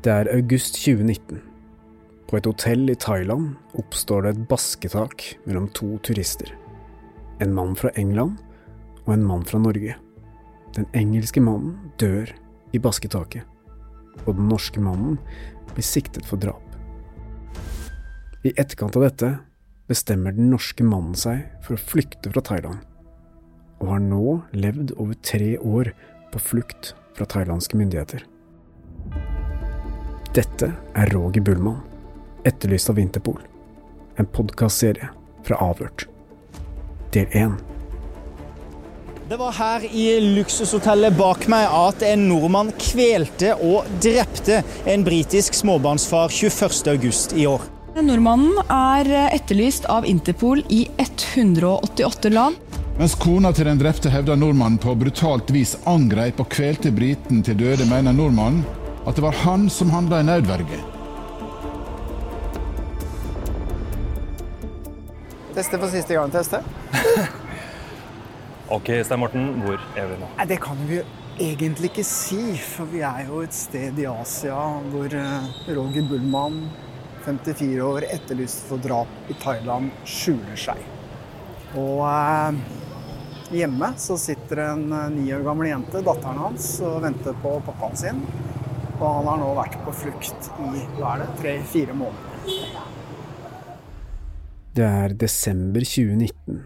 Det er august 2019. På et hotell i Thailand oppstår det et basketak mellom to turister. En mann fra England og en mann fra Norge. Den engelske mannen dør i basketaket, og den norske mannen blir siktet for drap. I etterkant av dette bestemmer den norske mannen seg for å flykte fra Thailand, og har nå levd over tre år på flukt fra thailandske myndigheter. Dette er Roger Bullmann, etterlyst av Interpol. En podkastserie fra Avhørt. Del 1. Det var her i luksushotellet bak meg at en nordmann kvelte og drepte en britisk småbarnsfar 21.8 i år. Nordmannen er etterlyst av Interpol i 188 land. Mens kona til den drepte hevder nordmannen på brutalt vis angrep og kvelte briten til døde, mener nordmannen at det var han som handla i nødverge. Teste for siste gang, teste. ok, Stein Morten, hvor er vi nå? Nei, Det kan vi jo egentlig ikke si, for vi er jo et sted i Asia hvor eh, Roger Bullmann, 54 år, etterlyst for drap i Thailand, skjuler seg. Og eh, hjemme så sitter en eh, ni år gammel jente, datteren hans, og venter på pappaen sin. Og han har nå vært på flukt i hva er det, tre-fire måneder. Det er desember 2019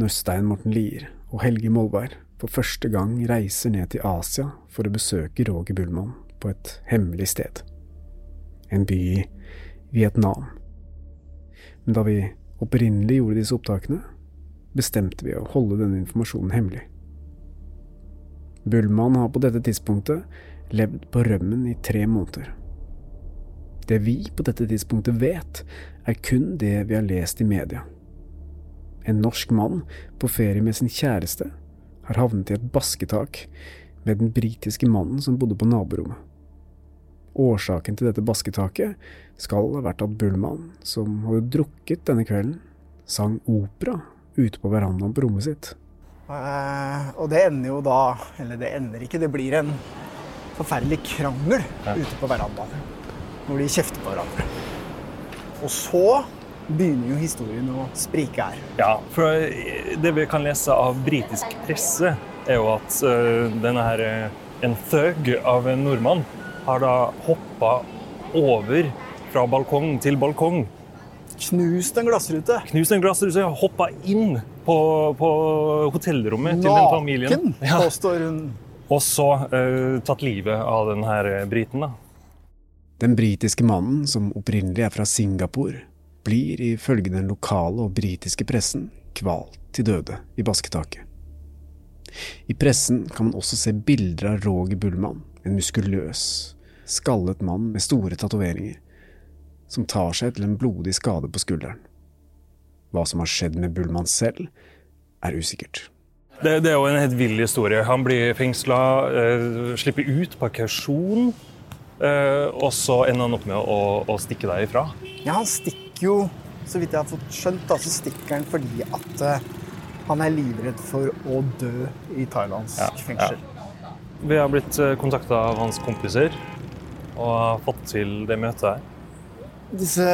når Stein Morten Lier og Helge Molberg for første gang reiser ned til Asia for å besøke Roger Bullmann på et hemmelig sted. En by i Vietnam. Men da vi opprinnelig gjorde disse opptakene, bestemte vi å holde denne informasjonen hemmelig. Bullmann har på dette tidspunktet levd på rømmen i tre måneder. Det vi på dette tidspunktet vet, er kun det vi har lest i media. En norsk mann på ferie med sin kjæreste har havnet i et basketak med den britiske mannen som bodde på naborommet. Årsaken til dette basketaket skal ha vært at Bullmann, som hadde drukket denne kvelden, sang opera ute på verandaen på rommet sitt. Uh, og det ender jo da Eller det ender ikke, det blir en forferdelig krangel ute på verandaen. Når de kjefter på hverandre. Og så begynner jo historien å sprike her. Ja, for eh, det vi kan lese av britisk presse, er jo at uh, denne her, uh, en thug av en nordmann har da hoppa over fra balkong til balkong. Knust en glassrute. Knust en glassrute, Hoppa inn på, på hotellrommet Naken, til den familien. Naken, ja. påstår hun. Og så uh, tatt livet av denne eh, briten. da. Den britiske mannen, som opprinnelig er fra Singapore, blir ifølge den lokale og britiske pressen kvalt til døde i basketaket. I pressen kan man også se bilder av Roger Bullmann, en muskuløs, skallet mann med store tatoveringer, som tar seg til en blodig skade på skulderen. Hva som har skjedd med Bullmann selv, er usikkert. Det, det, er jo en helt vill historie. Han blir fengsla, eh, slipper ut på kausjon. Eh, og så ender han opp med å, å, stikke derifra. Ja, han stikker jo, så vidt jeg har fått skjønt, da, så stikker han fordi at eh, han er livredd for å dø i thailandsk ja, fengsel. Ja. Vi har blitt kontakta av hans kompiser og har fått til det møtet her. Disse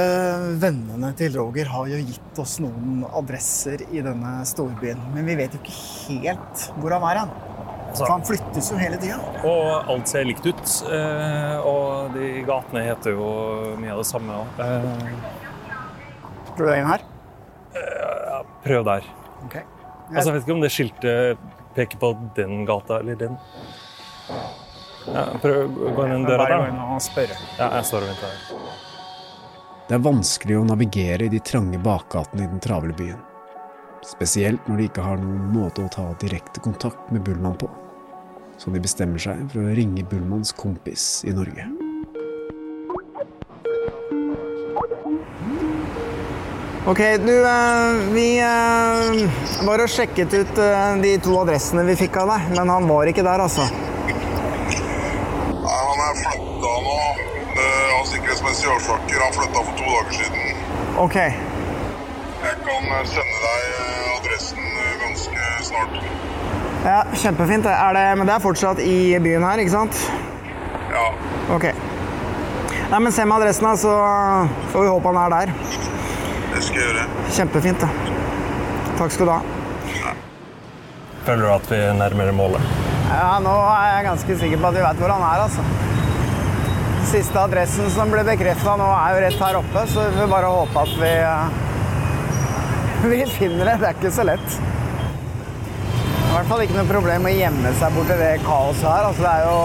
vennene til Roger har jo gitt oss noen adresser i denne storbyen. Men vi vet jo ikke helt hvor han er Han, Altså, han flyttes jo hele tida. Og alt ser likt ut. Eh, og de gatene heter jo mye av det samme. Tror du det er en her? Ja, prøv der. Okay. Altså, jeg vet ikke om det skiltet peker på den gata eller den. Ja, prøv å gå inn den døra der. Bare gå inn og spørre. Ja, jeg står og venter her. Det er vanskelig å navigere i de trange bakgatene i den travle byen. Spesielt når de ikke har noen måte å ta direkte kontakt med Bullmann på. så de bestemmer seg for å ringe Bullmanns kompis i Norge. Ok, du, eh, vi eh, var og sjekket ut eh, de to adressene vi fikk av deg, men han var ikke der, altså. Nei, han er flytta nå av sikkerhetsmessige årsaker. Han flytta for to dager siden. Ok, Jeg kan eh, sende deg eh, adressen eh, ganske snart. ja, kjempefint. Er det, men det er fortsatt i byen her, ikke sant? Ja. Ok. Nei, men se med adressen, da, så får vi håpe han er der. Det skal jeg gjøre. Kjempefint, da. Takk skal du ha. Føler du at vi er nærmere målet? Ja, nå er jeg ganske sikker på at vi vet hvor han er, altså. Siste adressen som ble bekrefta nå, er jo rett her oppe, så vi får bare håpe at vi eh, Vi finner det. Det er ikke så lett. I hvert fall ikke noe problem å gjemme seg borti det kaoset her. Altså, det er jo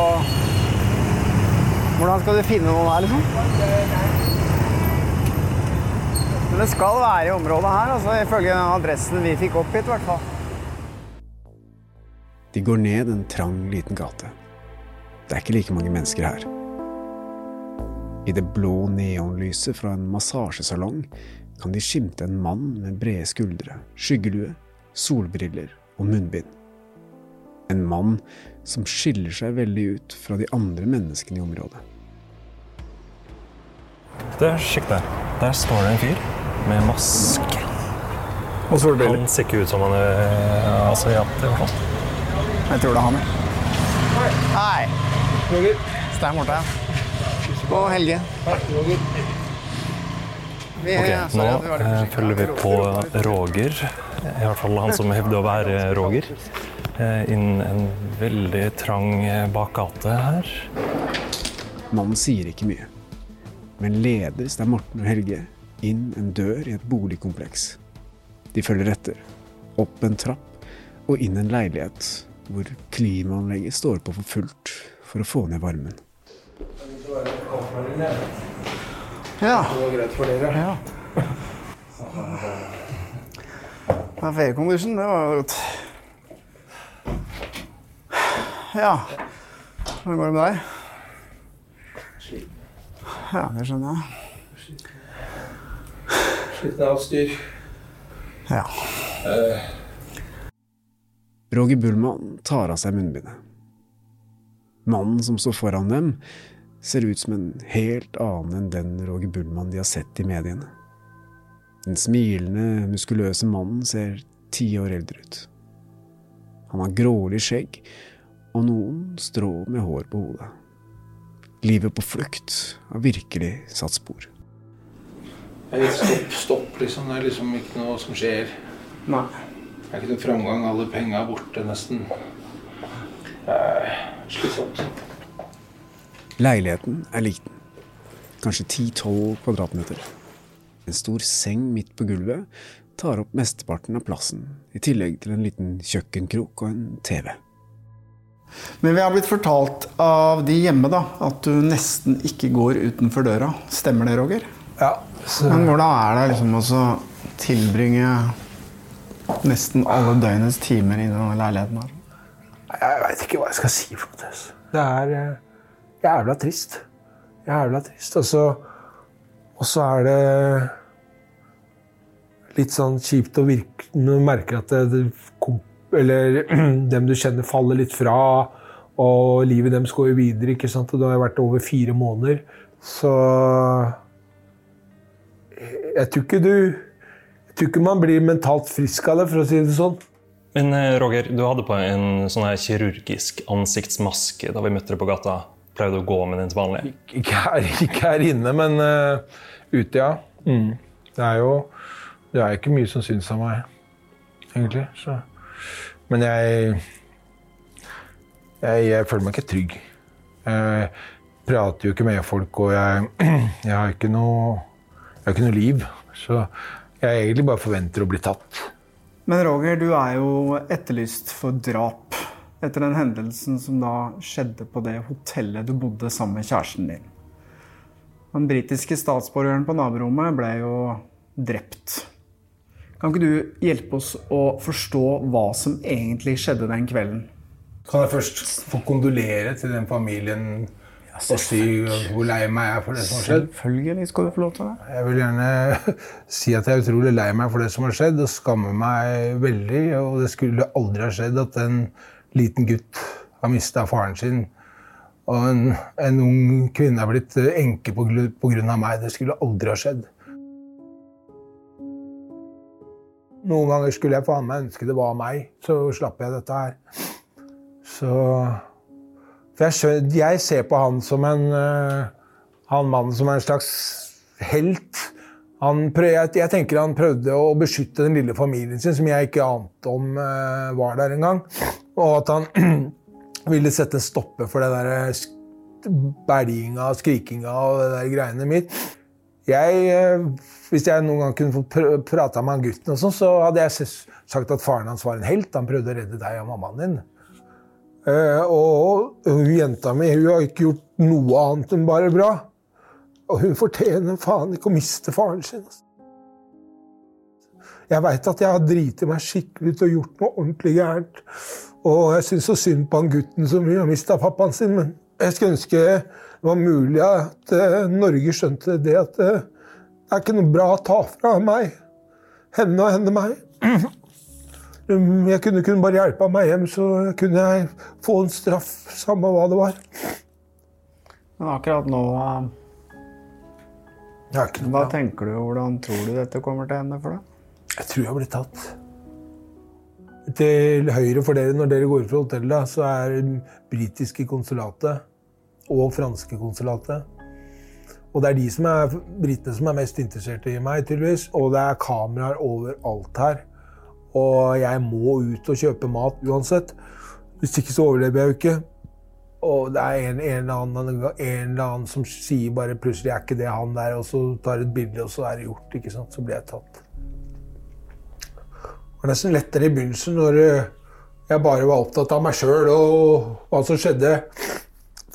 Hvordan skal du finne noen her, liksom? Men det skal være i området her, altså, ifølge den adressen vi fikk oppgitt, i hvert fall. De går ned en trang, liten gate. Det er ikke like mange mennesker her. I det blå neonlyset fra en massasjesalong kan de skimte en mann med brede skuldre, skyggelue, solbriller og munnbind. En mann som skiller seg veldig ut fra de andre menneskene i området. Det, Sjekk der. Der står det en fyr med maske. Og solbriller. Han ser ikke ut som han er asiat, i hvert fall. Jeg tror det er han, ja. Hei. Stein Morten. Og Helge. Vi, Ok, Nå eh, følger vi på Roger, i hvert fall han som hevder å være Roger, eh, inn en veldig trang eh, bakgate her. Mannen sier ikke mye, men leder der Morten og Helge inn en dør i et boligkompleks. De følger etter, opp en trapp og inn en leilighet hvor klimaanlegget står på for fullt for å få ned varmen. Ja. Det var greit for dere. Ja. Det er feriecondition, det var godt. Ja. Hvordan går det med deg? Ja, det skjønner jeg. Sliten av styr. Ja. Roger Bullmann tar av seg munnbindet. Mannen som står foran dem, ser ut som en helt annen enn den Roger Bullmann de har sett i mediene. Den smilende, muskuløse mannen ser ti år eldre ut. Han har grålig skjegg og noen strå med hår på hodet. Livet på flukt har virkelig satt spor. Det er litt stopp, stopp, liksom. Det er liksom ikke noe som skjer. Nei. Det er ikke noe framgang. Alle penga er borte, nesten. Det er slitsomt. Leiligheten er liten. Kanskje 10-12 kvadratmeter. En stor seng midt på gulvet tar opp mesteparten av plassen, i tillegg til en liten kjøkkenkrok og en TV. Men vi har blitt fortalt av de hjemme da, at du nesten ikke går utenfor døra. Stemmer det, Roger? Ja, så Men hvordan er det liksom å tilbringe nesten alle døgnets timer i denne leiligheten her? Jeg veit ikke hva jeg skal si for noe. altså. Det er eh, jævla trist. Jævla trist. Og så, og så er det litt sånn kjipt å virke når du merker at det, eller dem du kjenner, faller litt fra. Og livet deres går jo videre. ikke sant? Og det har vært over fire måneder. Så jeg tror ikke du Jeg tror ikke man blir mentalt frisk av det, for å si det sånn. Men eh, Roger, du hadde på en sånn her kirurgisk ansiktsmaske da vi møtte deg på gata. Pleide du å gå med den som vanlig? Ikke her, ikke her inne, men uh, ute, ja. Mm. Det er jo Det er ikke mye som syns av meg, egentlig. Så. Men jeg, jeg Jeg føler meg ikke trygg. Jeg prater jo ikke med folk, og jeg, jeg har ikke noe Jeg har ikke noe liv. Så jeg egentlig bare forventer å bli tatt. Men Roger, du er jo etterlyst for drap etter den hendelsen som da skjedde på det hotellet du bodde sammen med kjæresten din. Den britiske statsborgeren på naborommet ble jo drept. Kan ikke du hjelpe oss å forstå hva som egentlig skjedde den kvelden? Kan jeg først få kondolere til den familien og si hvor lei meg jeg er for det som har skjedd? Selvfølgelig skal du få lov til det. Jeg vil gjerne si at jeg er utrolig lei meg for det som har skjedd, og skammer meg veldig. Og det skulle aldri ha skjedd at en liten gutt har mista faren sin. Og en, en, ung kvinne er blitt enke på grunn av meg. Det skulle aldri ha skjedd. Noen ganger skulle jeg faen meg ønske det var meg, så slapp jeg dette her. Så jeg, skjønner, jeg ser på han som en uh, Han mannen som en slags helt. Prøv, jeg, jeg, tenker han prøvde å beskytte den lille familien sin, som jeg ikke ante om uh, var der engang. Og at han ville sette en stopper for det der belginga og skrikinga og det der greiene mitt. Jeg, eh, hvis jeg noen gang kunne få prata med han gutten, og sånn, så hadde jeg sagt at faren hans var en helt. Han prøvde å redde deg og mammaen din. Uh, og hun jenta mi hun har ikke gjort noe annet enn bare bra. Og hun fortjener faen ikke å miste faren sin. Altså. Jeg veit at jeg har driti meg skikkelig ut og gjort noe ordentlig gærent. Og jeg syns så synd på han gutten som har mista pappaen sin, men jeg skulle ønske det var mulig at uh, Norge skjønte det at uh, det er ikke noe bra å ta fra meg. Henne og henne meg. Um, jeg kunne, kunne bare hjelpe meg hjem, så kunne jeg få en straff, samme hva det var. Men akkurat nå Hva tenker du? Hvordan tror du dette kommer til å ende for deg? Jeg tror jeg blir tatt. Til høyre for dere når dere går ut fra hotellet, så er det britiske konsulatet og franske konsulatet. Og det er de som er britene som er mest interessert i meg, tydeligvis. Og det er kameraer overalt her. Og jeg må ut og kjøpe mat uansett. Hvis ikke så overlever jeg jo ikke. Og det er en, en, eller annen, en, eller annen, som sier bare plutselig er ikke det han der, og så tar et bilde, og så er det gjort. ikke sant? Så blir jeg tatt. Det var nesten lettere i begynnelsen, når eh, jeg bare var opptatt av meg sjøl og hva som skjedde.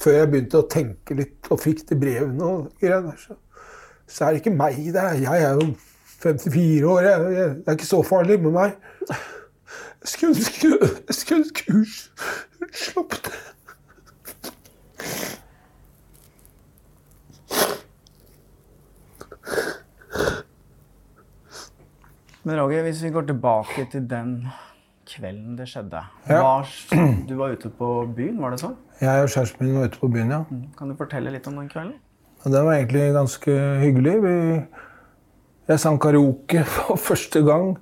Før jeg begynte å tenke litt og fikk de brevene og greier. Så, så er det ikke meg, det er jeg. er jo 54 år. Jeg, jeg, det er ikke så farlig med meg. Jeg skulle ønske ønske hun slapp det. Men Roger, hvis vi går tilbake til den kvelden det skjedde ja. var, Du var ute på byen, var det sånn? Jeg og kjæresten min var ute på byen, ja. Mm. Kan du fortelle litt om den kvelden? Det var egentlig ganske hyggelig. Vi jeg sang karaoke for første gang.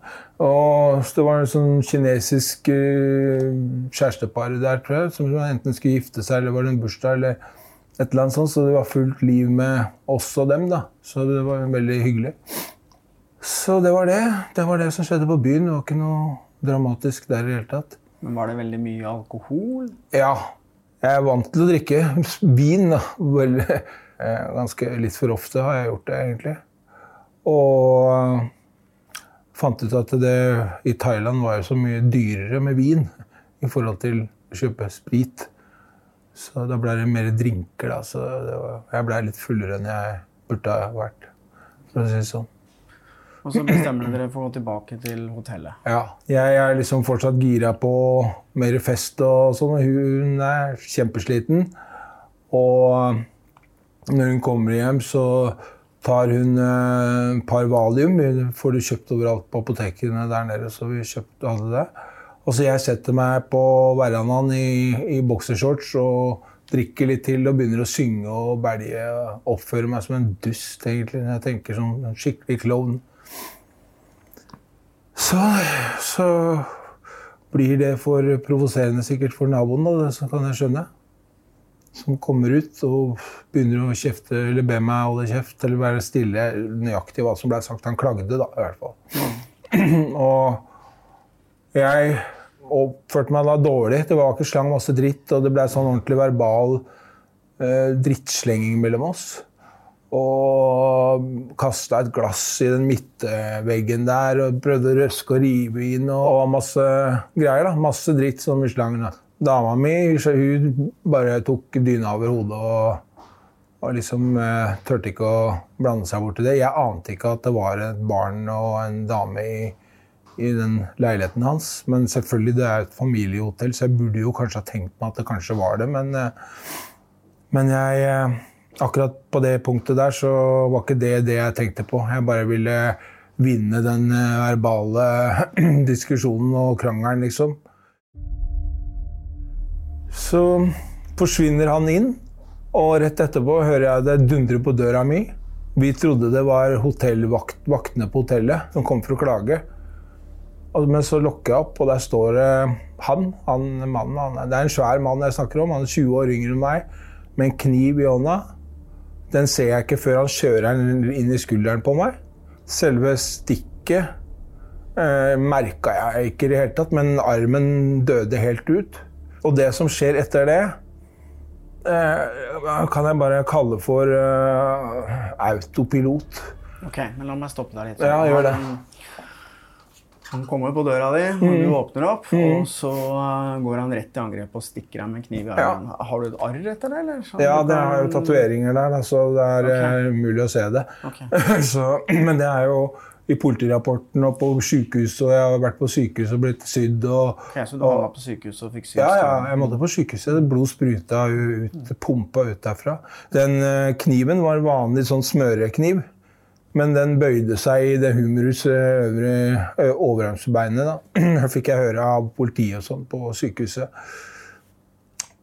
Og det var en sånn kinesisk uh, kjærestepar der, tror jeg, som enten skulle gifte seg, eller var det en bursdag, eller et eller annet sånt. Så det var fullt liv med oss og dem, da. Så det var veldig hyggelig. Så det var det. Det var det som skjedde på byen. Det var ikke noe dramatisk der i det hele tatt. Men var det veldig mye alkohol? Ja. Jeg er vant til å drikke vin, da. Vel, eh, ganske litt for ofte har jeg gjort det, egentlig. Og fant ut at det i Thailand var jo så mye dyrere med vin i forhold til å kjøpe sprit. Så da ble det mer drinker, da. Så var, jeg blei litt fullere enn jeg burde ha vært. For å si det sånn. Og så bestemmer dere for å gå tilbake til hotellet? Ja. Jeg er liksom fortsatt gira på mer fest og sånn. Hun er kjempesliten. Og når hun kommer hjem, så tar hun et eh, par valium. får du kjøpt overalt på apotekene der nede. så vi kjøpte alle det. Og så jeg setter meg på verandaen i, i boksershorts og drikker litt til og begynner å synge og belge. Oppfører meg som en dust, egentlig. Jeg tenker som en skikkelig klovn. Så, så blir det for provoserende sikkert for naboen, da, det kan jeg skjønne som kommer ut og begynner å kjefte eller be meg holde kjeft eller være stille. Nøyaktig hva som ble sagt. Han klagde, da, i hvert fall. Mm. og jeg oppførte meg da dårlig. Det var ikke slang masse dritt, og det ble sånn ordentlig verbal eh, drittslenging mellom oss. Og kasta et glass i den midtveggen der og prøvde å røske og rive inn og, masse greier. da, Masse dritt slang. da. Dama mi hun bare tok dyna over hodet og, og liksom eh, turte ikke å blande seg bort i det. Jeg ante ikke at det var et barn og en dame i, i den leiligheten hans. Men selvfølgelig, det er et familiehotell, så jeg burde jo kanskje ha tenkt meg at det kanskje var det. Men, eh, men jeg eh, Akkurat på det punktet der så var ikke det det jeg tenkte på. Jeg bare ville vinne den eh, verbale diskusjonen og krangelen, liksom. Så forsvinner han inn, og rett etterpå hører jeg det dundre på døra mi. Vi trodde det var vaktene på hotellet som kom for å klage. Men så lokker jeg opp, og der står han. han mannen, han, det er en svær mann jeg snakker om. Han er 20 år yngre enn meg, med en kniv i hånda. Den ser jeg ikke før han kjører den inn i skulderen på meg. Selve stikket eh, merka jeg ikke i det hele tatt, men armen døde helt ut. Og det som skjer etter det, eh, kan jeg bare kalle for eh, autopilot. Ok, men la meg stoppe deg litt. Ja, gjør det. Han kommer på døra di, og Mm. du åpner opp. Mm. Og så uh, går han rett til angrep og stikker deg med kniv i armen. Har du et arr etter det? eller? Så Ja, det er jo tatoveringer der, da, så det er Ok. eh, umulig å se det. Okay. så, men det er jo i politirapporten og på sykehuset, og jeg har vært på sykehus og blitt sydd. Og, okay, så du havna på sykehuset og fikk sydd? ja, ja, jeg måtte på sykehuset. Blod spruta ut, pumpa ut derfra. Den eh, kniven var vanlig sånn smørekniv, men den bøyde seg i det humerus eh, øvre overarmsbeinet. da. Det fikk jeg høre av politiet og sånn på sykehuset.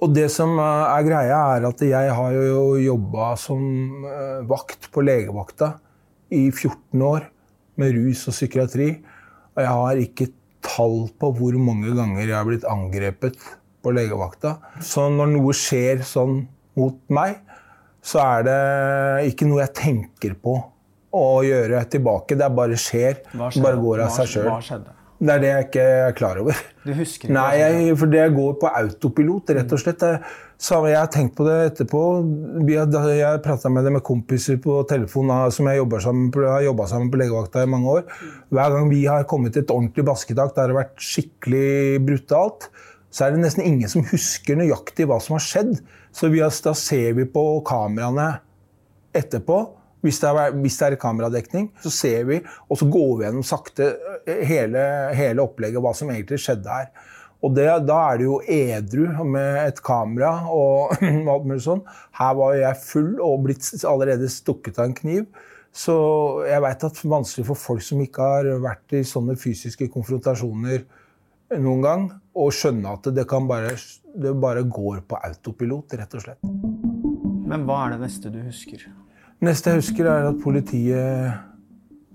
Og det som eh, er greia, er at jeg har jo jobba som eh, vakt på legevakta i 14 år med rus og psykiatri. Og jeg har ikke tall på hvor mange ganger jeg har blitt angrepet på legevakta. Så når noe skjer sånn mot meg, så er det ikke noe jeg tenker på å gjøre tilbake. Det bare skjer. Det bare går av seg sjøl. Det er det jeg ikke er klar over. Du husker ikke Nei, jeg, for det går på autopilot, rett og slett. Jeg har tenkt på det etterpå. Jeg prata med det med kompiser på telefon som jeg sammen, har jobba sammen på legevakta i mange år. Hver gang vi har kommet til et ordentlig basketak der det har vært skikkelig brutalt, så er det nesten ingen som husker nøyaktig hva som har skjedd. Så vi har, da ser vi på kameraene etterpå. Hvis det, er, hvis det er kameradekning, så ser vi, og så går vi gjennom sakte eh, hele, hele opplegget, hva som egentlig skjedde her. Og det, da er det jo edru med et kamera og alt mulig sånn. Her var jeg full og blitt allerede stukket av en kniv. Så jeg veit at det er vanskelig for folk som ikke har vært i sånne fysiske konfrontasjoner noen gang, å skjønne at det, bare, det bare går på autopilot, rett og slett. Men hva er det neste du husker? Neste jeg husker, er at politiet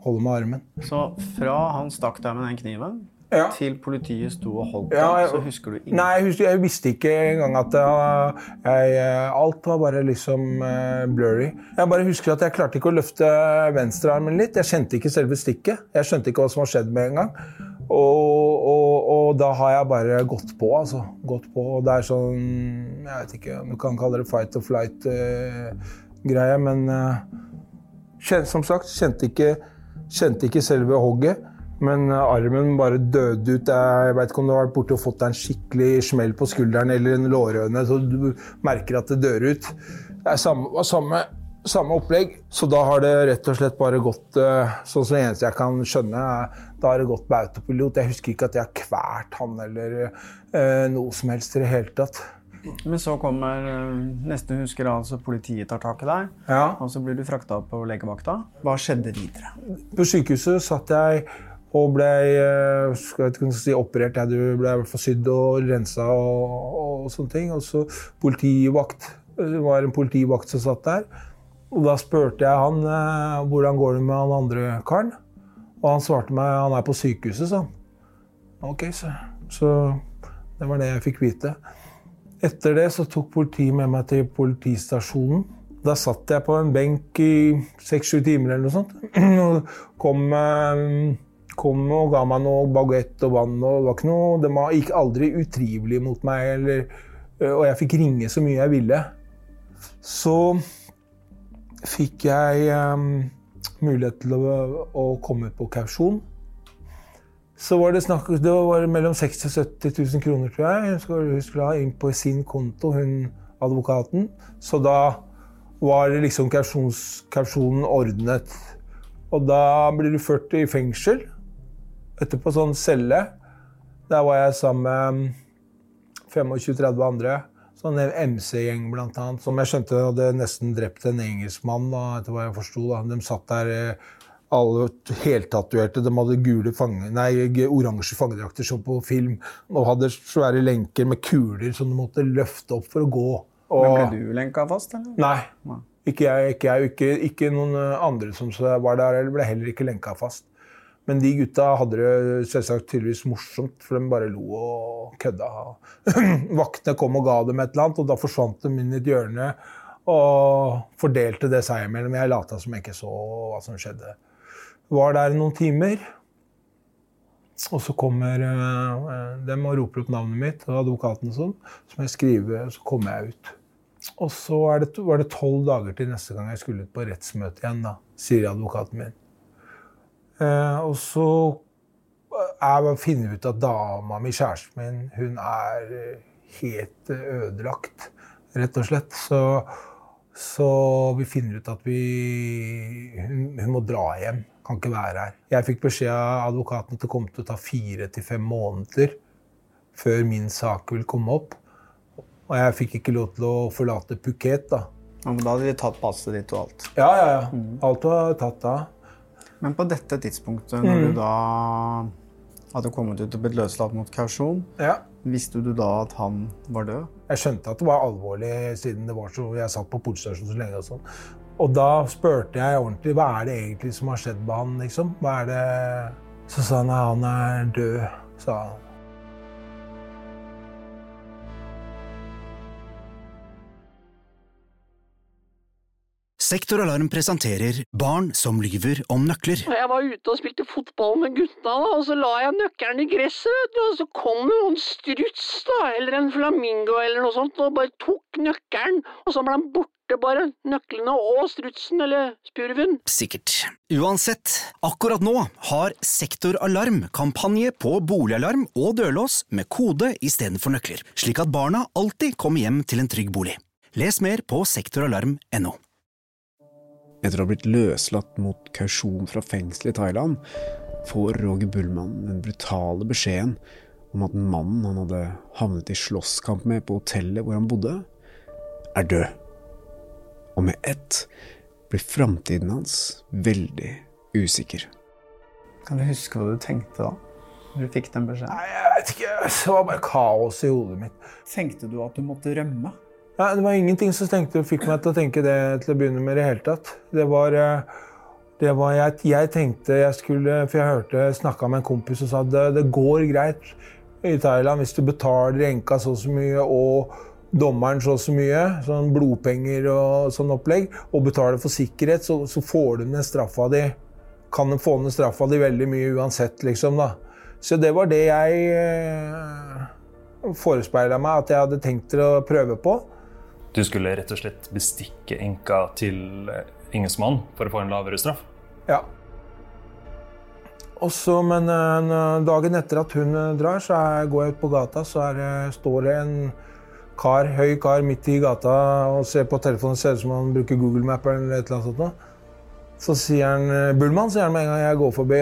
holder med armen. Så fra han stakk deg med den kniven, Ja. til politiet sto og holdt deg, Ja, så husker du ingenting? Nei, jeg, husker, jeg visste ikke engang at jeg, jeg, uh, Alt var bare liksom uh, blurry. Jeg bare husker at jeg klarte ikke å løfte venstrearmen litt. Jeg kjente ikke selve stikket. Jeg skjønte ikke hva som har skjedd med en gang. Og, og, og da har jeg bare gått på, altså. Gått på. Og det er sånn Jeg vet ikke om du kan kalle det fight or flight-greie, men uh, som sagt, kjente ikke, kjente ikke selve hogget. Men eh, armen bare døde ut. Jeg vet ikke om du har vært borte og fått deg en skikkelig smell på skulderen eller en lårhøne, så du merker at det dør ut. Det er samme, samme, samme opplegg. Så da har det rett og slett bare gått eh, sånn som det eneste jeg kan skjønne, da har det gått på autopilot. Jeg husker ikke at jeg har kvært han eller noe som helst i det hele tatt. Men så kommer eh, neste husker altså politiet tar tak i deg, Ja. og så blir du frakta på legevakta. Hva skjedde videre? På sykehuset satt jeg og ble eh, skal jeg si, operert. Jeg ble sydd og rensa og, og sånne ting. Og så politivakt. Det var en politivakt som satt der. Og da spurte jeg han eh, hvordan går det med han andre karen. Og han svarte meg han er på sykehuset, sa han. Ok, så, så det var det jeg fikk vite. Etter det så tok politiet med meg til politistasjonen. Da satt jeg på en benk i seks-sju timer eller noe sånt. Og kom, eh, kom og ga meg noe bagett og vann. og det var ikke noe, De gikk aldri utrivelig mot meg. Eller, eh, og jeg fikk ringe så mye jeg ville. Så fikk jeg um, mulighet til å, å komme på kausjon. Så var det snakk det var mellom 60 og 70 000 kroner, tror jeg. Hun skulle, ha inn på sin konto, hun advokaten. Så da var liksom kausjonen ordnet. Og da blir du ført i fengsel Etterpå sånn celle. Der var jeg sammen med 25-30 andre. Sånn MC-gjeng, blant annet. Som jeg skjønte hadde nesten drept en engelskmann. da, etter hva jeg forsto. De satt der eh, alle heltatuerte. De hadde gule fange, nei, oransje fangedrakter som på film. Og hadde svære lenker med kuler som de måtte løfte opp for å gå. Og, Men ble du lenka fast, eller? Nei. Ikke jeg, ikke jeg, ikke, ikke noen eh, andre som var der, eller ble heller ikke lenka fast. Men de gutta hadde det selvsagt tydeligvis morsomt, for de bare lo og kødda. Vaktene kom og ga dem et eller annet, og da forsvant de inn i et hjørne og fordelte det seg imellom. Jeg lata som jeg ikke så hva som skjedde. Var der noen timer, og så kommer uh, dem og roper opp navnet mitt og advokaten og sånn. Så må jeg skrive, og så kommer jeg ut. Og så det, var det tolv dager til neste gang jeg skulle ut på rettsmøte igjen, da, sier advokaten min. Eh, og så jeg finner vi ut at dama mi, kjæresten min, hun er helt ødelagt, rett og slett. Så, så vi finner ut at vi hun, hun, må dra hjem. Kan ikke være her. Jeg fikk beskjed av advokaten at det kom til å ta fire til fem måneder før min sak vil komme opp. Og jeg fikk ikke lov til å forlate Phuket, da. Ja, men da hadde de tatt passet ditt og alt? Ja, ja. ja. Alt var tatt da. Men på dette tidspunktet, når mm. du da hadde kommet ut og blitt løslatt mot kausjon, ja. visste du da at han var død? Jeg skjønte at det var alvorlig, siden det var så, jeg satt på politistasjonen så lenge. Og sånn. Og da spurte jeg ordentlig hva er det egentlig som har skjedd med han. liksom? Hva er det... Så sa han at han er død. sa han. Sektoralarm presenterer Barn som lyver om nøkler. Jeg var ute og spilte fotball med gutta, da, og så la jeg nøkkelen i gresset, og så kom det en struts, da, eller en flamingo eller noe sånt, og bare tok nøkkelen, og så ble han borte bare, nøklene og strutsen eller spurven. Sikkert. Uansett, akkurat nå har Sektoralarm kampanje på boligalarm og dørlås med kode istedenfor nøkler, slik at barna alltid kommer hjem til en trygg bolig. Les mer på sektoralarm.no. Etter å ha blitt løslatt mot kausjon fra fengselet i Thailand, får Roger Bullmann den brutale beskjeden om at mannen han hadde havnet i slåsskamp med på hotellet hvor han bodde, er død. Og med ett blir framtiden hans veldig usikker. Kan du huske hva du tenkte da? Når du fikk den beskjeden? Nei, jeg vet ikke. Det var bare kaos i hodet mitt. Tenkte du at du måtte rømme? Nei, det var ingenting som tenkte, fikk meg til å tenke det til å begynne med i det hele tatt. Det var, eh, det var jeg, jeg, tenkte jeg skulle For jeg hørte snakka med en kompis og sa at det, det går greit i Thailand hvis du betaler enka så og så mye og dommeren så og så mye, sånn blodpenger og sånn opplegg, og betaler for sikkerhet, så, så får du ned straffa di. Kan du få ned straffa di veldig mye uansett, liksom, da. Så det var det jeg eh, forespeila meg at jeg hadde tenkt å prøve på. Du skulle rett og slett bestikke enka til Ingesmann for å få en lavere straff? Ja. Også, men uh, dagen etter at hun uh, drar, så går jeg ut på gata, så er, står det en kar, høy kar midt i gata og ser på telefonen. Ser ut som han bruker Google Map eller et eller annet sånt. Så sier han Bullmann, sier han med en gang jeg går forbi,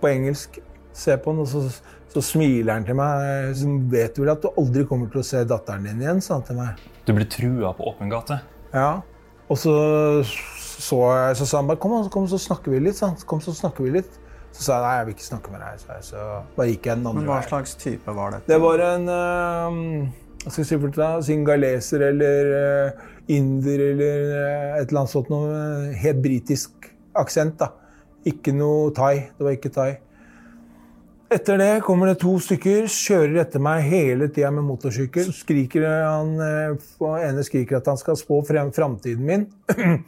på engelsk. Ser på han, og så, så smiler han til meg. Så vet du vel at du aldri kommer til å se datteren din igjen, sa han til meg. Du ble trua på åpen gate? Ja. Og så så, jeg, så sa han bare kom, kom, så snakker vi litt. Så. Kom, så snakker vi litt. Så sa jeg nei, jeg vil ikke snakke med deg. Så, jeg, så bare gikk jeg den andre Men Hva slags type var det? Det var en uh, hva skal si for deg, Singaleser eller uh, inder eller uh, et eller annet sånt noe. Helt britisk aksent, da. Ikke noe thai. Det var ikke thai. Etter det kommer det to stykker, kjører etter meg hele tida med motorsykkel. Så skriker han, eh, ene skriker at han skal spå frem framtiden min.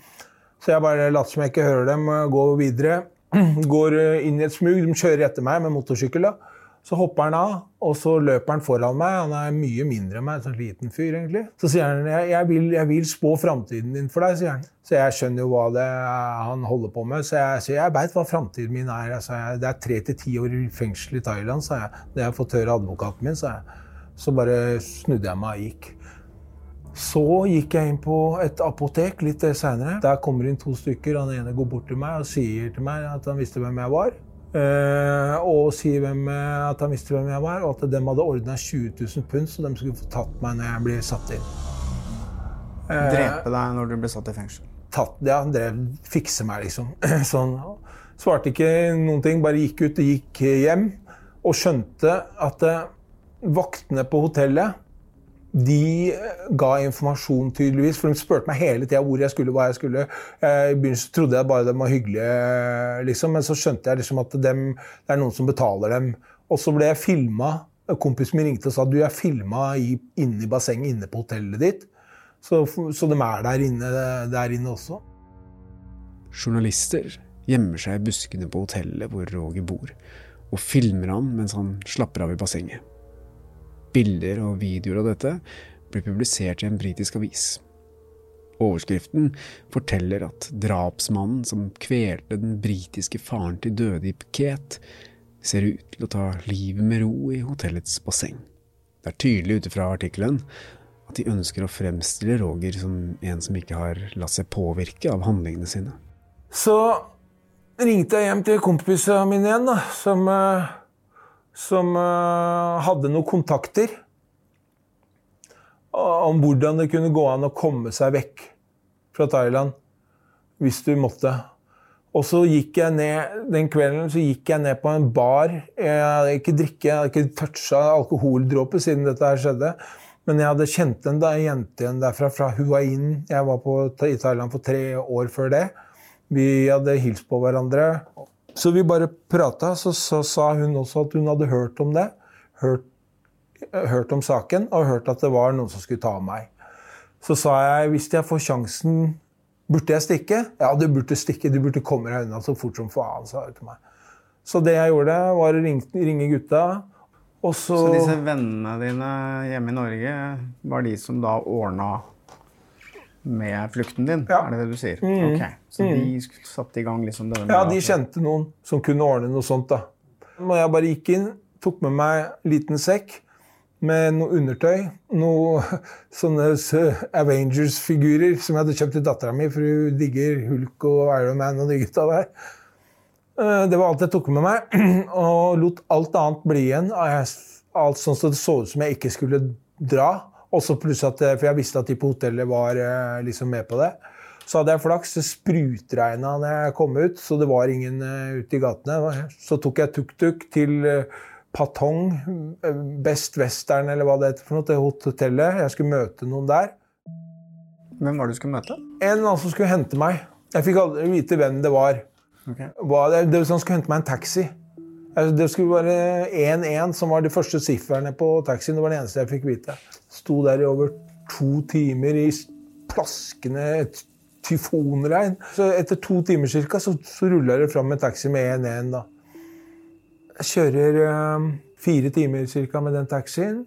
Så jeg bare later som jeg ikke hører dem, går videre. Går eh, inn i et smug. De kjører etter meg med motorsykkel. da. Så hopper han av, og så løper han foran meg. Han er mye mindre enn meg, en sånn liten fyr, egentlig. Så sier han jeg, jeg, vil, jeg vil spå framtiden din for deg, sier han. Så jeg skjønner jo hva det er han holder på med. Så jeg sier jeg veit hva framtiden min er. Altså, det er tre til ti år i fengsel i Thailand, sa jeg. Det har jeg fått høre advokaten min, sa jeg. Så bare snudde jeg meg og gikk. Så gikk jeg inn på et apotek litt seinere. Der kommer inn to stykker. Han ene går bort til meg og sier til meg at han visste hvem jeg var. Eh, og si hvem, eh, at han visste hvem jeg var, og at de hadde ordna 20 000 pund, så de skulle få tatt meg når jeg blir satt inn. Eh, Drepe deg når du ble satt i fengsel. tatt, ja, drev, fikse meg, liksom. Sånn. Svarte ikke noen ting, bare gikk ut og gikk hjem. Og skjønte at vaktene på hotellet de eh, ga informasjon, tydeligvis. For de spurte meg hele tida hvor jeg skulle, hva jeg skulle. Eh, I begynnelsen trodde jeg bare de var hyggelige, liksom. men så skjønte jeg liksom at dem, det er noen som betaler dem. Og så ble jeg filma. Kompisen min ringte og sa du er filma inne i bassenget inne på hotellet ditt. Så, så de er der inne, der inne også. Journalister gjemmer seg i buskene på hotellet hvor Roger bor, og filmer han mens han slapper av i bassenget. Bilder og videoer av dette blir publisert i en britisk avis. Overskriften forteller at drapsmannen som kvelte den britiske faren til døde i Phuket, ser ut til å ta livet med ro i hotellets basseng. Det er tydelig ut fra artikkelen at de ønsker å fremstille Roger som en som ikke har latt seg påvirke av handlingene sine. Så ringte jeg hjem til kompisene mine igjen, da, som, eh, som eh, hadde noen kontakter om hvordan det kunne gå an å komme seg vekk fra Thailand hvis du måtte. Og så gikk jeg ned den kvelden så gikk jeg ned på en bar. Jeg hadde ikke drikke, jeg hadde ikke toucha alkoholdråper siden dette her skjedde. Men jeg hadde kjent en jente igjen derfra, fra Huain. Jeg var på, i Thailand for tre år før det. Vi hadde hilst på hverandre. Så vi bare prata, så, så, sa hun også at hun hadde hørt om det. Hørt, hørt om saken, og hørt at det var noen som skulle ta meg. Så sa jeg hvis jeg får sjansen Burde jeg stikke? Ja, du burde stikke. Du burde komme deg unna så fort som faen, sa hun til meg. Så det jeg gjorde, var å ringe, ringe gutta. Så, Så disse vennene dine hjemme i Norge var de som da ordna med flukten din? Er det det du sier? Mm. Ok, Så Mm. de satte i gang liksom denne Ja, de kjente noen som kunne ordne noe sånt. da. Og jeg bare gikk inn, tok med meg en liten sekk med noe undertøy. Noe sånne Avengers-figurer som jeg hadde kjøpt til dattera mi, for hun digger Hulk og Iron Man og de gutta der. Eh, Det var alt jeg tok med meg, og lot alt annet bli igjen. Alt sånn så det så ut som jeg ikke skulle dra. Også pluss at, For jeg visste at de på hotellet var eh, liksom med på det. Så hadde jeg flaks. Det sprutregna når jeg kom ut, så det var ingen uh, ute i gatene. Så tok jeg tuk-tuk til eh, Patong, eh, Best Western eller hva det heter for noe, til hotellet. Jeg skulle møte noen der. Hvem var det du skulle møte? En eller annen som skulle hente meg. Jeg fikk aldri vite hvem det var. Hva, det, det, han skulle hente meg en taxi. Altså, Det skulle være 1-1 som var de første sifferne på taxien. Det var det eneste jeg fikk vite. Sto der i over to timer i plaskende tyfonregn. Så etter to timer cirka, så, så ruller det fram en taxi med 1-1. da. Jeg kjører øh, fire timer cirka med den taxien.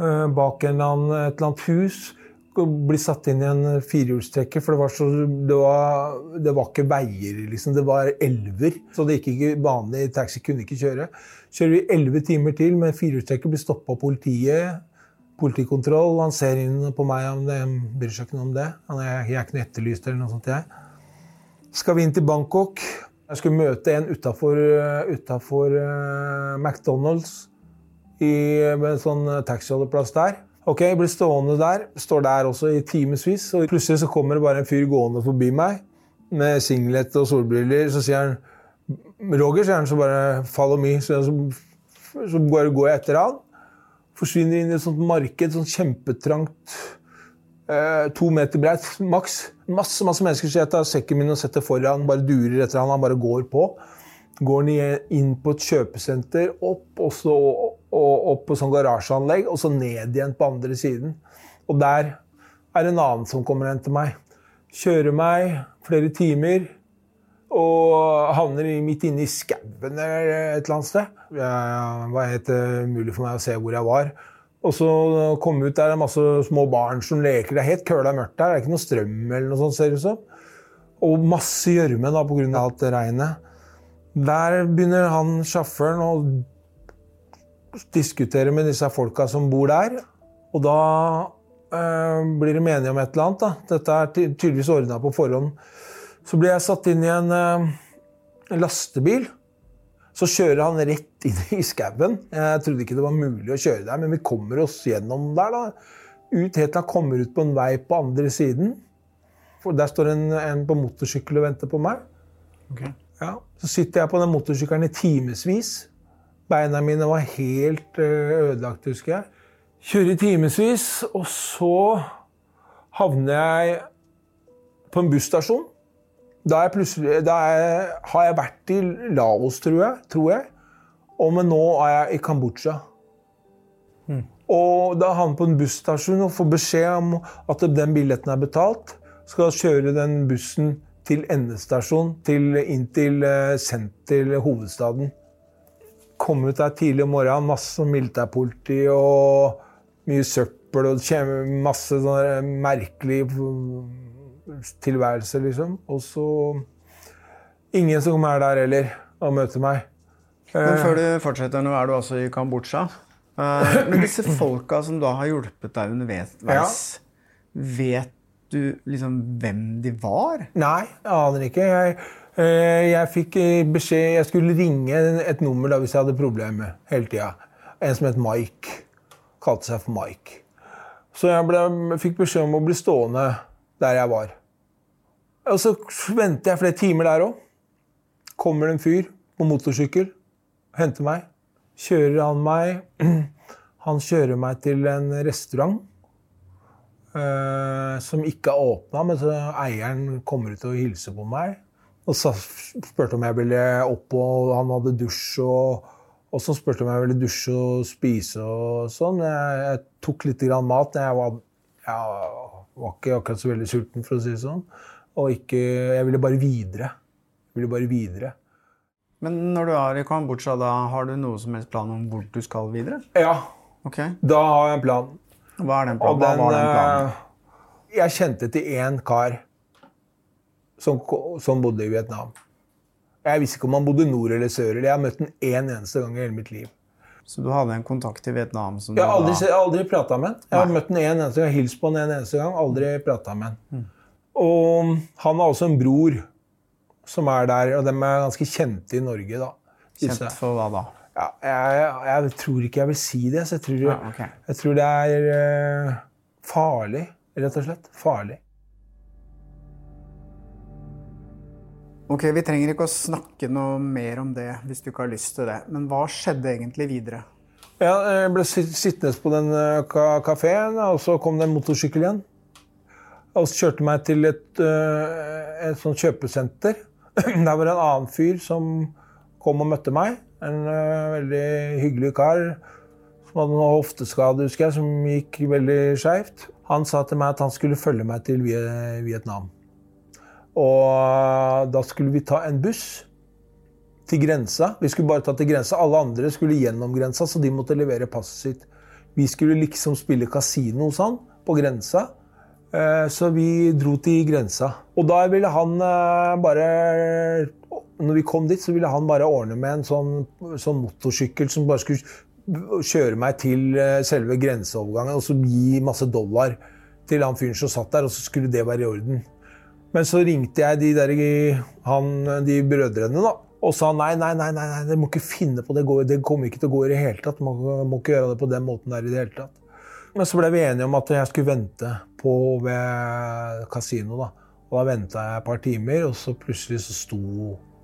Øh, bak en et eller annet hus. Og Blir satt inn i en firehjulstrekker, for det var, så, det, var, det var ikke veier, liksom. Det var elver. Så det gikk ikke vanlig taxi kunne ikke kjøre. Kjører vi elleve timer til med firehjulstrekker, blir stoppa av politiet. Politikontroll. Han ser inn på meg, om det bryr seg ikke noe om det. Er, jeg er ikke noe etterlyst eller noe sånt. jeg. Skal vi inn til Bangkok? Jeg skulle møte en utafor McDonald's i med en sånn taxiholdeplass der. Ok, jeg blir stående der. Står der også i timevis. Og plutselig så kommer det bare en fyr gående forbi meg med singlet og solbriller. Så sier han Roger, sier han, så bare 'follow me'. Så, så, så går jeg etter han. Forsvinner inn i et sånt marked, sånn kjempetrangt eh, to meter breit, maks. Masse masse mennesker, så jeg tar sekken min og setter foran, bare durer etter han, han bare går på. Går ned, inn på et kjøpesenter, opp, og så og opp på sånn garasjeanlegg, og så ned igjen på andre siden. Og der er en annen som kommer hen til meg. Kjører meg flere timer og havner midt inne i skauen et eller annet sted. Det var helt umulig for meg å se hvor jeg var. Og så kom ut der, det er masse små barn som leker. Det er helt køla mørkt der. Det er ikke noe strøm eller noe sånt, ser det ut som. Og masse gjørme pga. alt regnet. Der begynner han sjåføren å diskutere med disse folka som bor der. Og da eh, blir de enige om et eller annet. Da. Dette er tydeligvis ordna på forhånd. Så blir jeg satt inn i en, eh, lastebil Så kjører han rett inn i skauen. Jeg trodde ikke det var mulig å kjøre der, men vi kommer oss gjennom der. da. Ut helt til han kommer ut på en vei på andre siden. For Der står en, en på motorsykkel og venter på meg. Ja, så sitter jeg på den motorsykkelen i timevis. Beina mine var helt eh, ødelagt, husker jeg. Kjører i timevis, og så havner jeg på en busstasjon. Da, jeg da jeg, har jeg vært i Laos, tror jeg. Tror jeg. Og men nå er jeg i Kambodsja. Og da havner jeg på en busstasjon og får beskjed om at den billetten er betalt. Skal kjøre den bussen til endestasjon, til, inn til, eh, sendt til hovedstaden. Kom ut der tidlig om morgenen, masse militærpoliti og mye søppel og masse sånne merkelig tilværelse, liksom. Og så Ingen som er der heller og møter meg. Men Eh, før du fortsetter, nå er du altså i Kambodsja. Eh, Men disse folka som da har hjulpet deg underveis, vet du liksom hvem de var? Nei, jeg aner ikke. Jeg, jeg fikk eh, beskjed Jeg skulle ringe et nummer da hvis jeg hadde problemer hele tida. En som het Mike. Kalte seg for Mike. Så jeg ble, fikk beskjed om å bli stående der jeg var. Og så venter jeg flere timer der òg. Kommer det en fyr på motorsykkel, henter meg. Kjører han meg Han kjører meg til en restaurant eh, som ikke er åpna, men så eieren kommer ut og hilser på meg. Og så spurte om jeg ville opp, og han hadde dusj. Og, og så spurte om jeg ville dusje og spise og sånn. Jeg, jeg tok litt grann mat. Jeg var, jeg var ikke akkurat så veldig sulten, for å si det sånn. Og ikke, jeg ville bare videre. Jeg ville bare videre. Men når du er i Kambodsja, da har du noe som helst plan om hvor du skal videre? Ja. Ok. Da har jeg en plan. Hva er den planen? Hva var den planen? eh, Jeg kjente til én kar som, som bodde i Vietnam. Jeg visste ikke om han bodde nord eller sør. eller Jeg har møtt ham én eneste gang i hele mitt liv. Så du hadde en kontakt i Vietnam som Jeg har aldri, da- aldri prata med han. Jeg har møtt den en eneste gang, hilst på den en eneste gang. Aldri prata med han. Og han har også en bror som er der, og de er ganske kjente i Norge. da. Kjent for hva da? Ja, jeg, jeg tror ikke jeg vil si det. Så jeg, tror, Ja, okay. jeg tror det er eh, farlig, rett og slett. Farlig. Ok, Vi trenger ikke å snakke noe mer om det hvis du ikke har lyst til det. Men hva skjedde egentlig videre? Ja, jeg ble sittende på den eh, kafeen, og så kom det en motorsykkel igjen. Og så kjørte meg til et, eh, et sånt kjøpesenter. Der var det en annen fyr som kom og møtte meg. En eh, veldig hyggelig kar som hadde noe hofteskade, husker jeg, som gikk veldig skeivt. Han sa til meg at han skulle følge meg til Vietnam. Og da skulle vi ta en buss til grensa. Vi skulle bare ta til grensa. Alle andre skulle gjennom grensa, så de måtte levere passet sitt. Vi skulle liksom spille kasino hos han på grensa. Eh, Så vi dro til grensa. Og da ville han eh, bare Når vi kom dit, så ville han bare ordne med en sånn, sånn motorsykkel som bare skulle kjøre meg til eh, selve grenseovergangen og så gi masse dollar til han fyren som satt der, og så skulle det være i orden. Men så ringte jeg de, der, han, de brødrene da, og sa nei, nei, nei, nei, nei, det må ikke finne på det. Det kommer ikke til å gå i det hele tatt. Man må ikke gjøre det på den måten der i det hele tatt. Men så ble vi enige om at jeg skulle vente på ved kasino. da. Og da venta jeg et par timer, og så plutselig så sto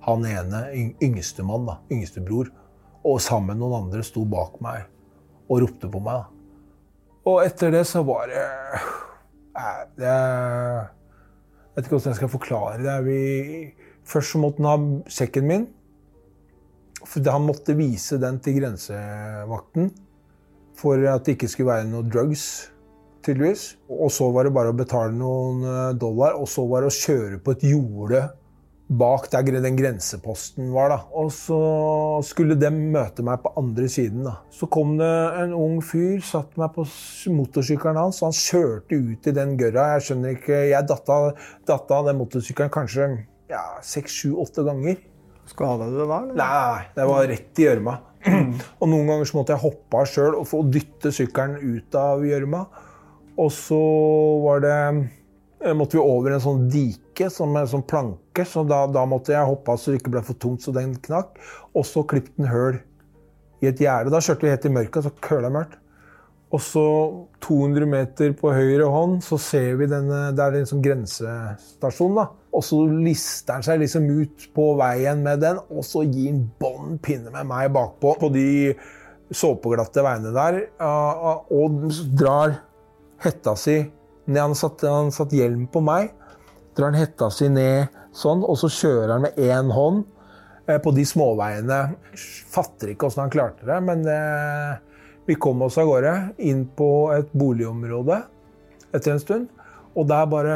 han ene, yng- yngstemann, da, yngstebror, og sammen med noen andre sto bak meg og ropte på meg. da. Og etter det så var det Nei, det vet ikke hvordan jeg skal forklare det. Vi, først så måtte han ha sekken min. For han måtte vise den til grensevakten for at det ikke skulle være noe drugs, tydeligvis. Og så var det bare å betale noen eh, dollar, og så var det å kjøre på et jorde bak der den grenseposten var. da. Og så skulle de møte meg på andre siden. da. Så kom det en ung fyr, satte meg på motorsykkelen hans. Han kjørte ut i den gørra. Jeg skjønner ikke, jeg datt av, den motorsykkelen kanskje ja, seks, sju, åtte ganger. Skada du deg da? eller? Nei, det var rett i gjørma. Og noen ganger så måtte jeg hoppe av sjøl og få dytte sykkelen ut av gjørma. Og så var det eh, måtte vi over en sånn dike som en sånn planke, så da, da måtte jeg hoppe av så det ikke ble for tungt så den knakk. Og så klippet den høl i et gjerde. Da kjørte vi helt i mørket, så køla mørkt. Og så 200 meter på høyre hånd så ser vi denne, det er en sånn grensestasjon. da. Og så lister han seg liksom ut på veien med den, og så gir han bånn pinne med meg bakpå på de såpeglatte veiene der. Og drar hetta si ned. Han satt, han satt hjelm på meg. Drar han hetta si ned sånn, og så kjører han med én hånd eh, på de småveiene. Fatter ikke åssen han klarte det, men det vi kom oss av gårde inn på et boligområde etter en stund. Og der bare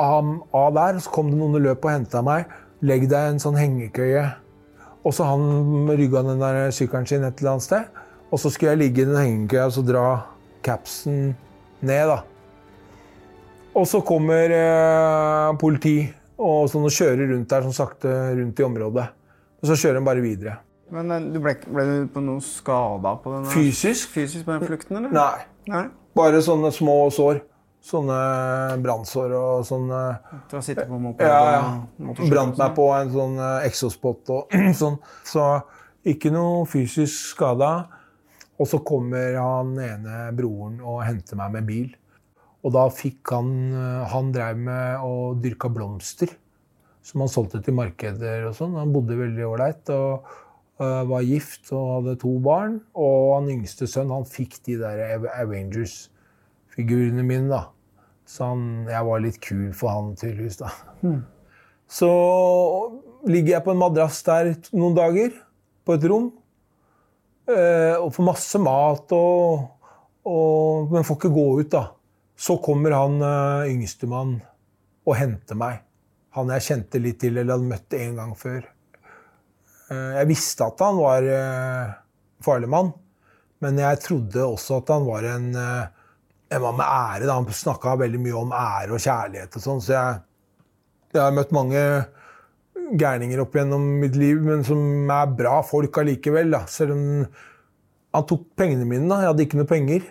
av, der så kom det noen i løpet og henta meg. Legg deg en sånn hengekøye. Og så han rygga den der sykkelen sin et eller annet sted. Og så skulle jeg ligge i den hengekøya og så dra capsen ned, da. Og så kommer eh, politi og, sånn, og kjører rundt der sånn sakte rundt i området. Og så kjører de bare videre. Men eh, du ble, ble, du på noe skada på den? Fysisk? Fysisk på den flukten, eller? Nei. Nei. Bare sånne små sår. Sånne brannsår og sånne Du har sittet på moped ja, ja. Brant meg på en sånn exospot og sånn. Så ikke noe fysisk skada. Og så kommer han ene broren og henter meg med bil. Og da fikk han Han drev med å dyrka blomster. Som han solgte til markeder og sånn. Han bodde veldig ålreit. Og uh, var gift og hadde to barn. Og han yngste sønn han fikk de der Avengers-figurene mine. da. Så han, jeg var litt kul for han, tydeligvis. da. Mm. Så ligger jeg på en madrass der noen dager, på et rom. uh, og får masse mat, og, og, men får ikke gå ut, da. Så kommer han uh, yngstemann og henter meg. Han jeg kjente litt til eller hadde møtt en gang før. Eh, jeg visste at han var eh, farlig mann, men jeg trodde også at han var en, eh, en mann med ære. Han snakka veldig mye om ære og kjærlighet og sånn, så jeg, jeg, har møtt mange gærninger opp gjennom mitt liv, men som er bra folk allikevel. Da. Selv om han tok pengene mine. Da. Jeg hadde ikke noe penger.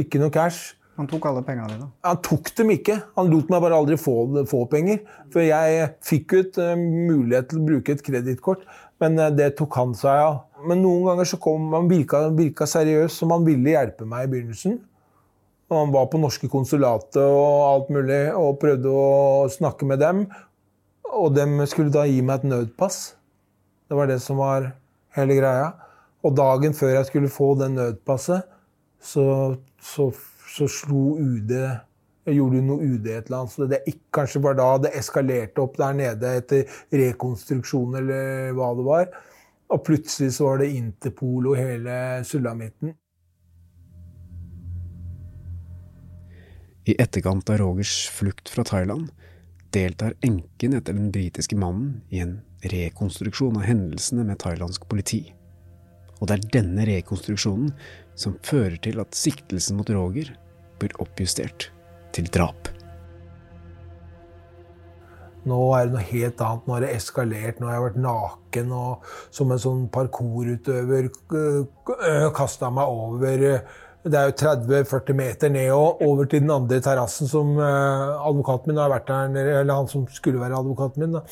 Ikke noe cash. Han tok alle pengene dine? Han tok dem ikke. Han lot meg bare aldri få, få penger. For jeg fikk jo et uh, mulighet til å bruke et kredittkort, men uh, det tok han seg av. Men noen ganger så kom han virka, virka seriøs, som han ville hjelpe meg i begynnelsen. Og han var på norske konsulatet og alt mulig og prøvde å snakke med dem. Og dem skulle da gi meg et nødpass. Det var det som var hele greia. Og dagen før jeg skulle få det nødpasset, så, så så slo UD gjorde noe UD et eller annet, så det ikke, Kanskje var da det eskalerte opp der nede etter rekonstruksjon eller hva det var. Og plutselig så var det Interpol og hele sulamitten. I etterkant av Rogers flukt fra Thailand deltar enken etter den britiske mannen i en rekonstruksjon av hendelsene med thailandsk politi. Og det er denne rekonstruksjonen som fører til at siktelsen mot Roger blir oppjustert til drap. Nå er det noe helt annet. Nå har det eskalert. Nå har jeg vært naken og som en sånn parkourutøver kasta meg over Det er jo 30-40 meter ned og over til den andre terrassen som advokaten min har vært der Eller han som skulle være advokaten min.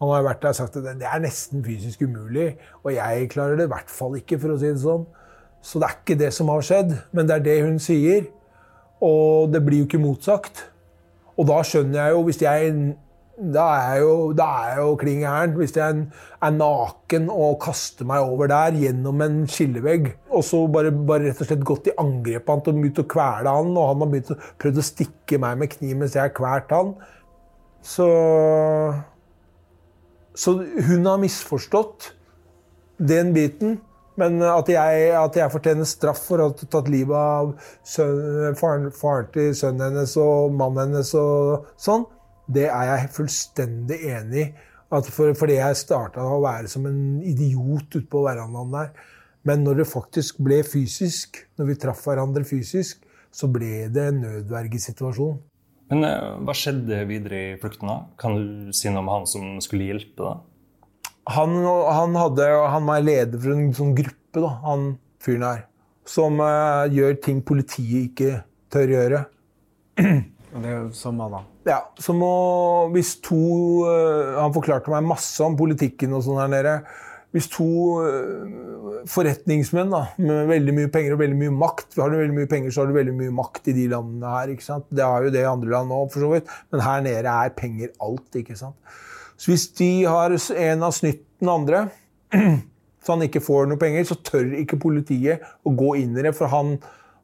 Han har vært der og sagt at det er nesten fysisk umulig. Og jeg klarer det i hvert fall ikke, for å si det sånn. Så det er ikke det som har skjedd, men det er det hun sier. Og det blir jo ikke motsagt. Og da skjønner jeg jo, hvis jeg da er jeg jo, da er jeg jo kling gæren. Hvis jeg er naken og kaster meg over der gjennom en skillevegg, og så bare, bare rett og slett gått i angrep på han og begynt å kvele han, og han har begynt å prøvd å stikke meg med kniv mens jeg har kvalt han, så Så hun har misforstått den biten. Men at jeg, at jeg fortjener straff for å ha tatt livet av søn, faren, faren, til sønnen hennes og mannen hennes og sånn, det er jeg fullstendig enig i. For, fordi jeg starta å være som en idiot ute på verandaen der. Men når det faktisk ble fysisk, når vi traff hverandre fysisk, så ble det en nødvergesituasjon. Men eh, hva skjedde videre i flukten? da? Kan du si noe om han som skulle hjelpe deg? Han, han, hadde, han, var leder for en sånn gruppe, da, han fyren her. Som uh, gjør ting politiet ikke tør gjøre. Det er som hva da? Ja, som å, hvis to uh, Han forklarte meg masse om politikken og sånn her nede. Hvis to uh, forretningsmenn da, med veldig mye penger og veldig mye makt Har du veldig mye penger, så har du veldig mye makt i de landene her. ikke sant? Det har jo det i andre land òg, for så vidt. Men her nede er penger alt. ikke sant? Så hvis de har en har snytt den andre, så han ikke får noe penger, så tør ikke politiet å gå inn i det. for han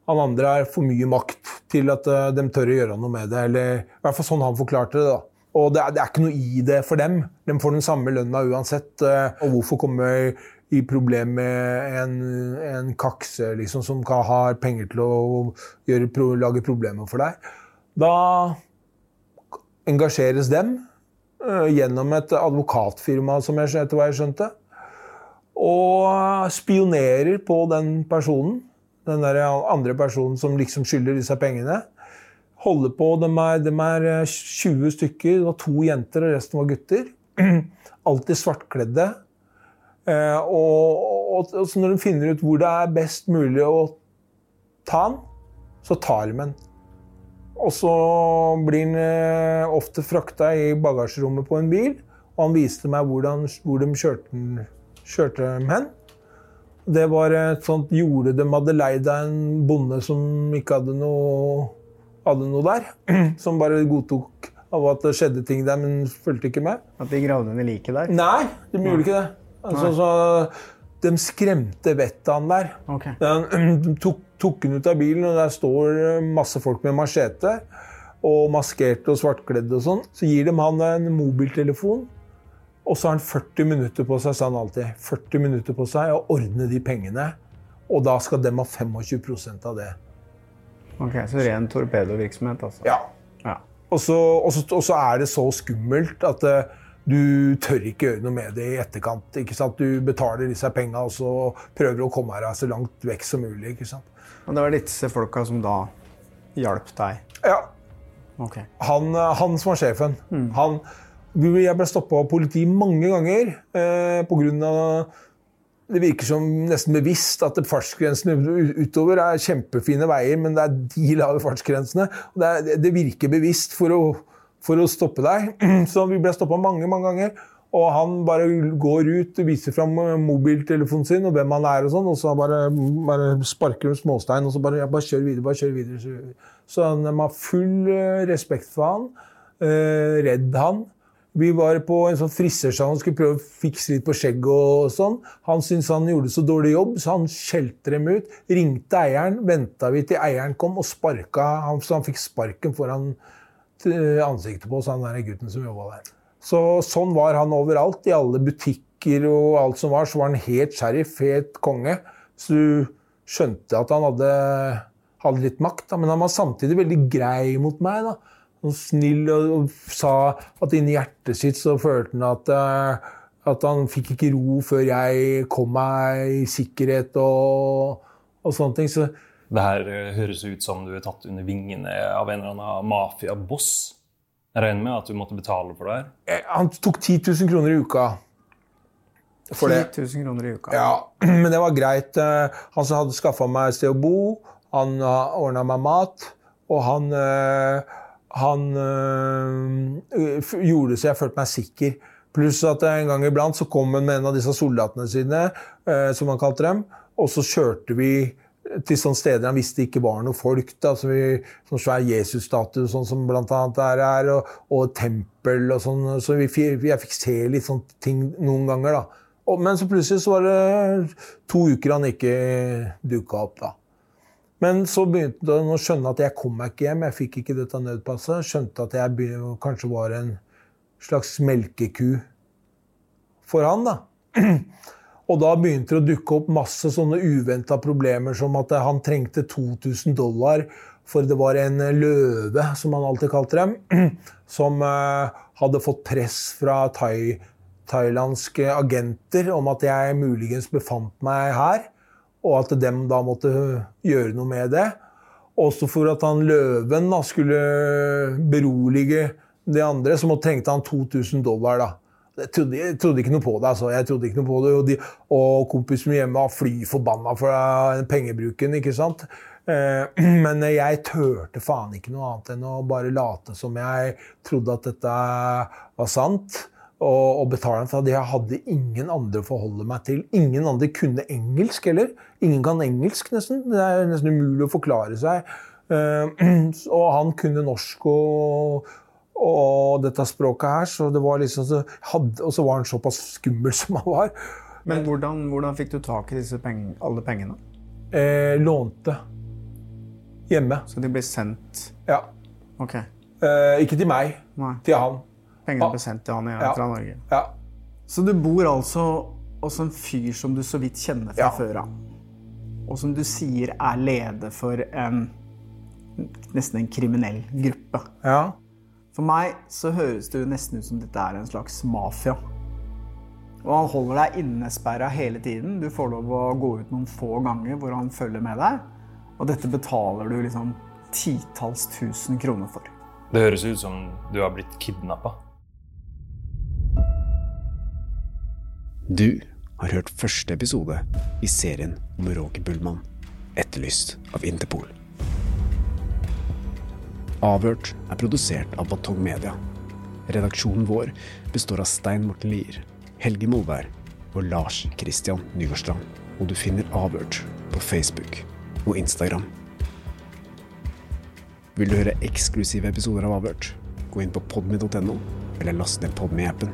han andre har for mye makt til at uh, de tør å gjøre noe med det. Eller i hvert fall sånn han forklarte det. da. Og det er, det er, ikke noe i det for dem. De får den samme lønna uansett. Uh, og hvorfor komme i problem med en, en kakse liksom, som har penger til å gjøre, lage problemer for deg? Da engasjeres dem gjennom et advokatfirma, som jeg, etter hva jeg skjønte. Og spionerer på den personen den der andre personen som liksom skylder disse pengene. Holder på, De er, de er 20 eh, stykker. Det var to jenter, og resten var gutter. Alltid svartkledde. Eh, og, og, og, når de finner ut hvor det er best mulig å ta han, så tar de han. Og så blir han eh, ofte frakta i bagasjerommet på en bil. Og han viste meg hvordan, hvor de kjørte, kjørte dem hen. Det var et sånt jorde de hadde leid av en bonde som ikke hadde noe, hadde noe der. Som bare godtok av at det skjedde ting der, men fulgte ikke med. At de gravde ned liket der? Nei, de gjorde ikke det. Altså, så, de skremte vettet av han der. Okay. De tok, tok han ut av bilen, og der står masse folk med machete. Og maskerte og svartkledde og sånn. Så gir de han en mobiltelefon og så har han 40 minutter på seg, sa han alltid. 40 minutter på seg å ordne de pengene. Og da skal de ha 25% av det. Ok, Så ren torpedovirksomhet, altså? Ja. ja. Og, så, og, så, og, så, er det så skummelt at uh, du tør ikke gjøre noe med det i etterkant. ikke sant? Du betaler disse penga og så prøver å komme deg så langt vekk som mulig. ikke sant? Og det var disse folka som da hjalp deg? Ja. Okay. Han, eh, han, som var sjefen. Mm. Han jeg ble stoppa av politi mange ganger eh, pga. Det virker som nesten bevisst at fartsgrensene utover er kjempefine veier, men det er de lave fartsgrensene. Det, er, det virker bevisst for å, for å, stoppe deg. Så vi ble stoppa mange, mange ganger. Og han bare går ut og viser fram mobiltelefonen sin og hvem han er, og sånn, og så bare, bare sparker han småstein og så bare, ja, bare kjør videre. bare kjør videre. Så de har full eh, respekt for han, eh, redd han. Vi var på en sånn frisørsalong skulle prøve å fikse litt på skjegget. og sånn. Han syntes han gjorde så dårlig jobb, så han skjelte dem ut. Ringte eieren, venta vi til eieren kom, og sparka han, så han fikk sparken foran ansiktet på oss, han der gutten som jobba der. Så Sånn var han overalt. I alle butikker og alt som var, så var han helt sheriff, helt konge. Så du skjønte at han hadde, hadde litt makt, da. men han var samtidig veldig grei mot meg. da og snill og, og, sa at inni hjertet sitt så følte han at, uh, at han fikk ikke ro før jeg kom meg i sikkerhet og, og sånne ting. Så, det her uh, høres ut som du er tatt under vingene av en eller annen mafiaboss. Jeg regner med at du måtte betale for det her? Eh, han tok 10 000 kroner i uka. For 10 000 kroner i uka? Ja, men det var greit. Han som hadde skaffa meg et sted å bo, han ordna meg mat, og han han øh, gjorde så jeg følte meg sikker. Pluss at en gang iblant så kom han med en av disse soldatene sine, øh, som han kalte dem, og så kjørte vi til sånne steder han visste ikke var noe folk. da, som vi, Sånn svær Jesus-statue, sånn som blant annet der er, og, og tempel og sånn. Så vi, jeg fikk se litt sånne ting noen ganger, da. Og, men så plutselig så var det to uker han ikke dukka opp, da. Men så begynte han å skjønne at jeg kom meg ikke hjem. Jeg fikk ikke dette nødpasset. Skjønte at jeg kanskje var en slags melkeku for han. da. Og da begynte det å dukke opp masse sånne uventa problemer, som at han trengte 2000 dollar, for det var en løve, som han alltid kalte dem, som eh, hadde fått press fra thai, thailandske agenter om at jeg muligens befant meg her og at dem da måtte gjøre noe med det. Også for at han løven da, skulle berolige de andre, så trengte han 2000 dollar. da. Jeg trodde, jeg trodde, ikke noe på det. altså. Jeg trodde ikke noe på det. Og, de, og kompisen min hjemme var fly forbanna for pengebruken. ikke sant? Eh, men jeg turte faen ikke noe annet enn å bare late som jeg trodde at dette var sant. Og, og betale for for jeg hadde ingen andre å forholde meg til. Ingen andre kunne engelsk heller. Ingen kan engelsk, nesten. Det er nesten umulig å forklare seg. Eh, og han kunne norsk og, og dette språket her, så det var liksom så hadde, Og så var han såpass skummel som han var. Men hvordan, hvordan fikk du tak i disse peng, alle pengene? Eh, lånte. Hjemme. Så de ble sendt Ja. Ok. Eh, ikke til meg, Nei. til han. Pengene ble sendt til han Ja. fra Norge. Ja. Så du bor altså hos en fyr som du så vidt kjenner fra Ja. før av. Og som du sier er leder for en nesten en kriminell gruppe. Ja. For meg så høres det jo nesten ut som dette er en slags mafia. Og han holder deg innesperra hele tiden. Du får lov å gå ut noen få ganger hvor han følger med deg. Og dette betaler du liksom titalls tusen kroner for. Det høres ut som du har blitt kidnappa. Du har hørt første episode i serien om Roger Bullmann, etterlyst av Interpol. Avhørt er produsert av Batong Media. Redaksjonen vår består av Stein Morten Lier, Helge Molvær og Lars Christian Nygårdstrand. Og du finner Avhørt på Facebook og Instagram. Vil du høre eksklusive episoder av Avhørt? Gå inn på podmy.no, eller last ned Podme-appen.